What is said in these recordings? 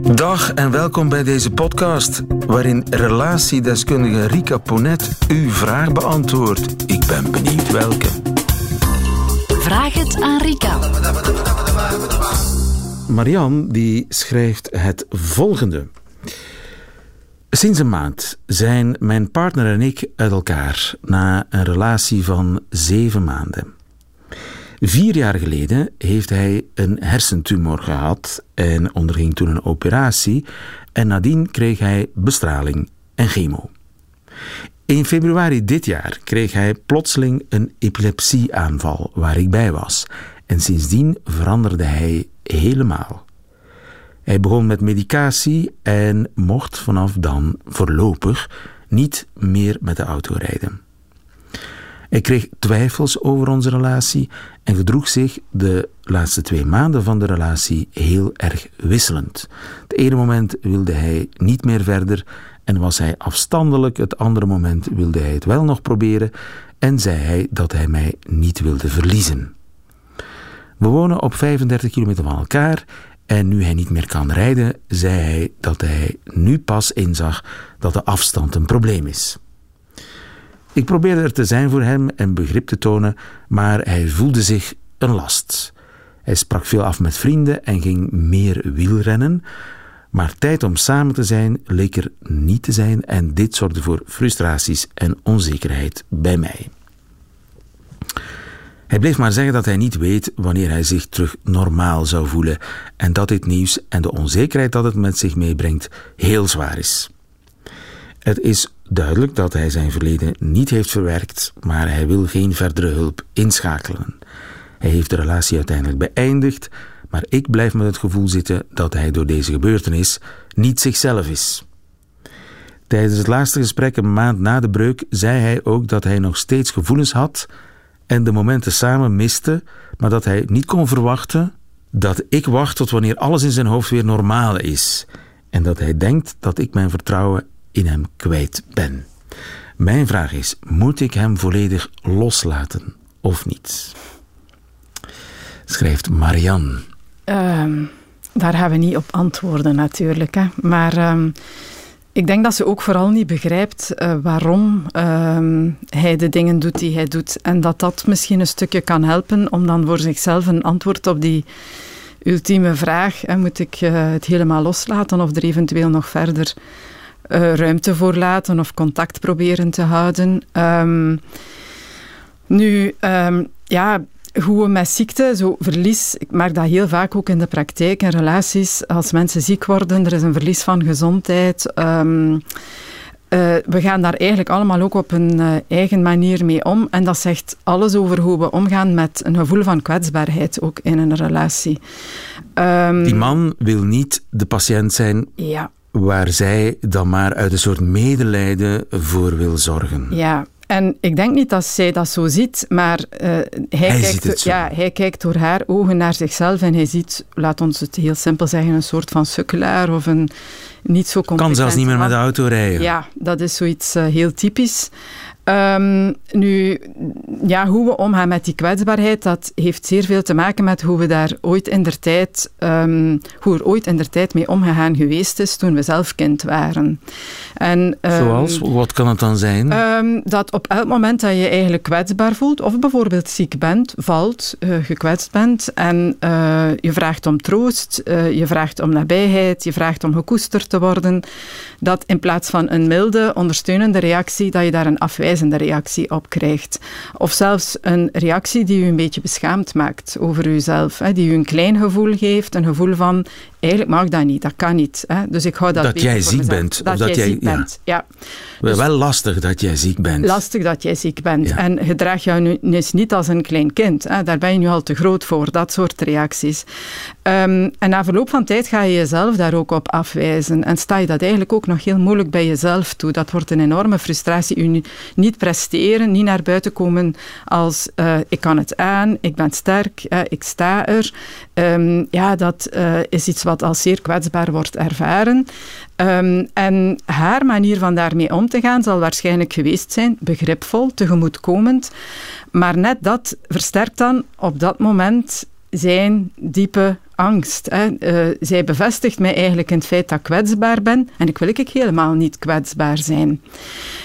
Dag en welkom bij deze podcast, waarin relatiedeskundige Rika Ponet uw vraag beantwoordt. Ik ben benieuwd welke. Vraag het aan Rika. Marian die schrijft het volgende. Sinds een maand zijn mijn partner en ik uit elkaar na een relatie van zeven maanden. Vier jaar geleden heeft hij een hersentumor gehad en onderging toen een operatie en nadien kreeg hij bestraling en chemo. In februari dit jaar kreeg hij plotseling een epilepsieaanval waar ik bij was en sindsdien veranderde hij helemaal. Hij begon met medicatie en mocht vanaf dan voorlopig niet meer met de auto rijden. Hij kreeg twijfels over onze relatie en gedroeg zich de laatste twee maanden van de relatie heel erg wisselend. Het ene moment wilde hij niet meer verder en was hij afstandelijk, het andere moment wilde hij het wel nog proberen en zei hij dat hij mij niet wilde verliezen. We wonen op 35 kilometer van elkaar en nu hij niet meer kan rijden, zei hij dat hij nu pas inzag dat de afstand een probleem is. Ik probeerde er te zijn voor hem en begrip te tonen, maar hij voelde zich een last. Hij sprak veel af met vrienden en ging meer wielrennen, maar tijd om samen te zijn leek er niet te zijn en dit zorgde voor frustraties en onzekerheid bij mij. Hij bleef maar zeggen dat hij niet weet wanneer hij zich terug normaal zou voelen en dat dit nieuws en de onzekerheid dat het met zich meebrengt heel zwaar is. Het is duidelijk dat hij zijn verleden niet heeft verwerkt, maar hij wil geen verdere hulp inschakelen. Hij heeft de relatie uiteindelijk beëindigd, maar ik blijf met het gevoel zitten dat hij door deze gebeurtenis niet zichzelf is. Tijdens het laatste gesprek een maand na de breuk zei hij ook dat hij nog steeds gevoelens had en de momenten samen miste, maar dat hij niet kon verwachten dat ik wacht tot wanneer alles in zijn hoofd weer normaal is en dat hij denkt dat ik mijn vertrouwen in hem kwijt ben. Mijn vraag is: moet ik hem volledig loslaten of niet? Schrijft Marianne. Um, daar gaan we niet op antwoorden natuurlijk. Hè. Maar um, ik denk dat ze ook vooral niet begrijpt uh, waarom um, hij de dingen doet die hij doet. En dat dat misschien een stukje kan helpen om dan voor zichzelf een antwoord op die ultieme vraag: moet ik uh, het helemaal loslaten of er eventueel nog verder uh, ruimte voor laten of contact proberen te houden? Um, nu, um, ja, hoe we met ziekte, zo verlies, ik merk dat heel vaak ook in de praktijk en relaties, als mensen ziek worden, er is een verlies van gezondheid. Um, uh, we gaan daar eigenlijk allemaal ook op een uh, eigen manier mee om. En dat zegt alles over hoe we omgaan met een gevoel van kwetsbaarheid ook in een relatie. Um, Die man wil niet de patiënt zijn. Ja. Waar zij dan maar uit een soort medelijden voor wil zorgen. Ja, en ik denk niet dat zij dat zo ziet, maar uh, hij, hij, kijkt, ja, hij kijkt door haar ogen naar zichzelf en hij ziet, laat ons het heel simpel zeggen, een soort van sukkelaar of een niet zo competent Kan zelfs niet meer met de auto rijden. Ja, dat is zoiets uh, heel typisch. Um, nu, ja, hoe we omgaan met die kwetsbaarheid, dat heeft zeer veel te maken met hoe we daar ooit in der tijd, um, hoe er ooit in der tijd mee omgegaan geweest is toen we zelf kind waren. En, um, Zoals? Wat kan het dan zijn? dat op elk moment dat je eigenlijk kwetsbaar voelt, of bijvoorbeeld ziek bent, valt, uh, gekwetst bent, en uh, je vraagt om troost, uh, je vraagt om nabijheid, je vraagt om gekoesterd te worden, dat in plaats van een milde, ondersteunende reactie, dat je daar een afwijzing afwijzende reactie op krijgt. Of zelfs een reactie die u een beetje beschaamd maakt over uzelf. Hè, die u een klein gevoel geeft, een gevoel van eigenlijk mag dat niet, dat kan niet. Hè. Dus ik hou dat Dat jij ziek bent. Dat, of dat jij, ziek bent, ja. Dus wel lastig dat jij ziek bent. Lastig dat jij ziek bent. Ja. En gedraag jou nu eens niet als een klein kind. Hè. Daar ben je nu al te groot voor, dat soort reacties. Um, en na verloop van tijd ga je jezelf daar ook op afwijzen. En sta je dat eigenlijk ook nog heel moeilijk bij jezelf toe. Dat wordt een enorme frustratie. U niet presteren, niet naar buiten komen als uh, ik kan het aan, ik ben sterk, uh, ik sta er. Um, ja, dat uh, is iets wat als zeer kwetsbaar wordt ervaren. Um, en haar manier van daarmee om te gaan zal waarschijnlijk geweest zijn begripvol, tegemoetkomend. Maar net dat versterkt dan op dat moment zijn diepe angst. Hè. Uh, zij bevestigt mij eigenlijk in het feit dat ik kwetsbaar ben en ik wil ik helemaal niet kwetsbaar zijn.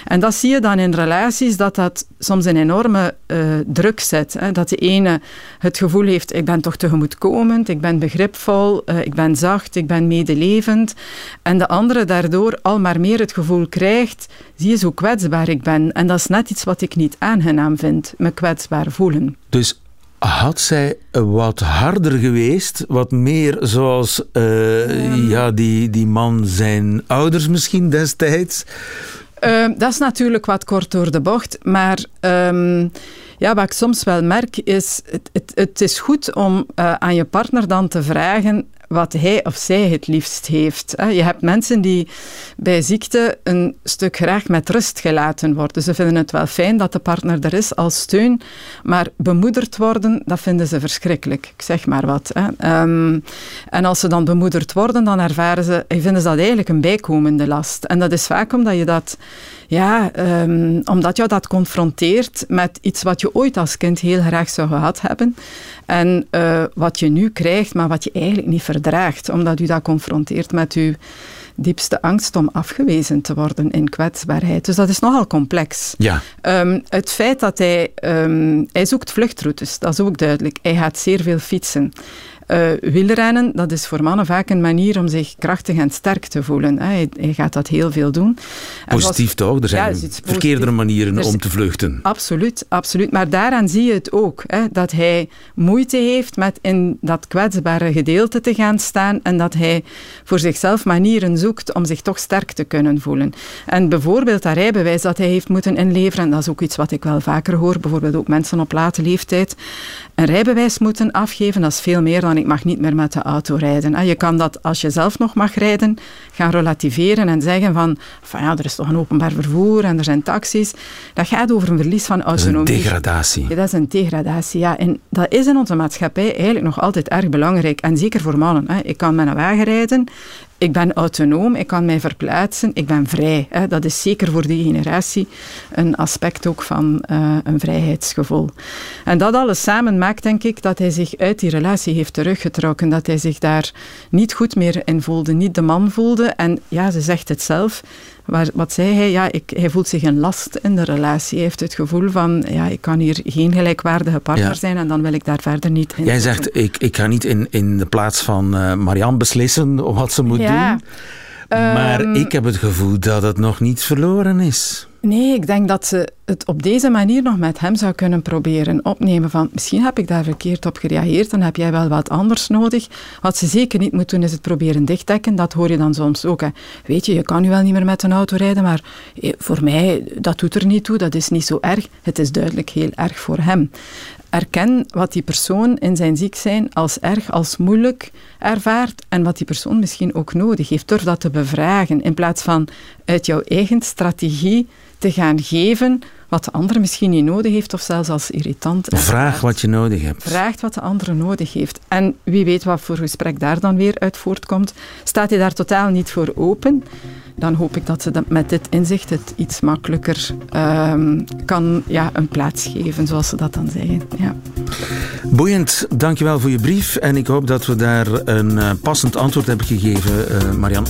En dat zie je dan in relaties, dat dat soms een enorme uh, druk zet. Hè. Dat de ene het gevoel heeft, ik ben toch tegemoetkomend, ik ben begripvol, uh, ik ben zacht, ik ben medelevend. En de andere daardoor al maar meer het gevoel krijgt, zie je zo kwetsbaar ik ben. En dat is net iets wat ik niet aangenaam vind, me kwetsbaar voelen. Dus had zij wat harder geweest, wat meer zoals uh, ja, die, die man zijn ouders misschien destijds? Uh, dat is natuurlijk wat kort door de bocht, maar um, ja, wat ik soms wel merk is, het, het, het is goed om uh, aan je partner dan te vragen wat hij of zij het liefst heeft. Je hebt mensen die bij ziekte een stuk graag met rust gelaten worden. Ze vinden het wel fijn dat de partner er is als steun, maar bemoederd worden, dat vinden ze verschrikkelijk. Ik zeg maar wat. Um, en als ze dan bemoederd worden, dan ervaren ze, vinden ze dat eigenlijk een bijkomende last. En dat is vaak omdat je dat ja, um, omdat jou dat confronteert met iets wat je ooit als kind heel graag zou gehad hebben. En uh, wat je nu krijgt, maar wat je eigenlijk niet verdraagt. Omdat u dat confronteert met uw diepste angst om afgewezen te worden in kwetsbaarheid. Dus dat is nogal complex. Ja. Um, het feit dat hij... Um, hij zoekt vluchtroutes, dat is ook duidelijk. Hij gaat zeer veel fietsen. Uh, wielrennen, dat is voor mannen vaak een manier om zich krachtig en sterk te voelen. Hij, hij gaat dat heel veel doen. Positief toch? Er zijn ja, verkeerdere manieren om te vluchten. Absoluut, absoluut. Maar daaraan zie je het ook. Hè, dat hij moeite heeft met in dat kwetsbare gedeelte te gaan staan en dat hij voor zichzelf manieren zoekt om zich toch sterk te kunnen voelen. En bijvoorbeeld dat rijbewijs dat hij heeft moeten inleveren, dat is ook iets wat ik wel vaker hoor, bijvoorbeeld ook mensen op late leeftijd, een rijbewijs moeten afgeven, dat is veel meer dan ik mag niet meer met de auto rijden. Ah, je kan dat, als je zelf nog mag rijden, gaan relativeren en zeggen van, van ja, er is toch een openbaar vervoer en er zijn taxis. Dat gaat over een verlies van autonomie. Dat is een degradatie. Ja, dat is een degradatie, ja. En dat is in onze maatschappij eigenlijk nog altijd erg belangrijk. En zeker voor mannen. Hè. Ik kan met een wagen rijden ik ben autonoom, ik kan mij verplaatsen, ik ben vrij. Hè. Dat is zeker voor die generatie een aspect ook van uh, een vrijheidsgevoel. En dat alles samen maakt, denk ik, dat hij zich uit die relatie heeft teruggetrokken. Dat hij zich daar niet goed meer in voelde, niet de man voelde. En ja, ze zegt het zelf. Waar, wat zei hij? Ja, ik, hij voelt zich een last in de relatie. Hij heeft het gevoel van, ja, ik kan hier geen gelijkwaardige partner zijn en dan wil ik daar verder niet in. Jij zegt, ik, ik ga niet in, in de plaats van uh, Marianne beslissen wat ze moet ja. doen. Maar um, ik heb het gevoel dat het nog niet verloren is. Nee, ik denk dat ze het op deze manier nog met hem zou kunnen proberen opnemen. Van misschien heb ik daar verkeerd op gereageerd, dan heb jij wel wat anders nodig. Wat ze zeker niet moet doen, is het proberen dichtdekken. Dat hoor je dan soms ook. Hè. Weet je, je kan nu wel niet meer met een auto rijden, maar eh, voor mij, dat doet er niet toe. Dat is niet zo erg. Het is duidelijk heel erg voor hem. Erken wat die persoon in zijn ziek zijn als erg, als moeilijk ervaart en wat die persoon misschien ook nodig heeft. Durf dat te bevragen in plaats van uit jouw eigen strategie te gaan geven wat de ander misschien niet nodig heeft of zelfs als irritant. Vraag wat je nodig hebt. Vraag wat de andere nodig heeft. En wie weet wat voor gesprek daar dan weer uit voortkomt. Staat hij daar totaal niet voor open, dan hoop ik dat ze dat met dit inzicht het iets makkelijker um, kan ja, een plaats geven, zoals ze dat dan zeggen. Ja. Boeiend, dankjewel voor je brief. En ik hoop dat we daar een uh, passend antwoord hebben gegeven, uh, Marianne.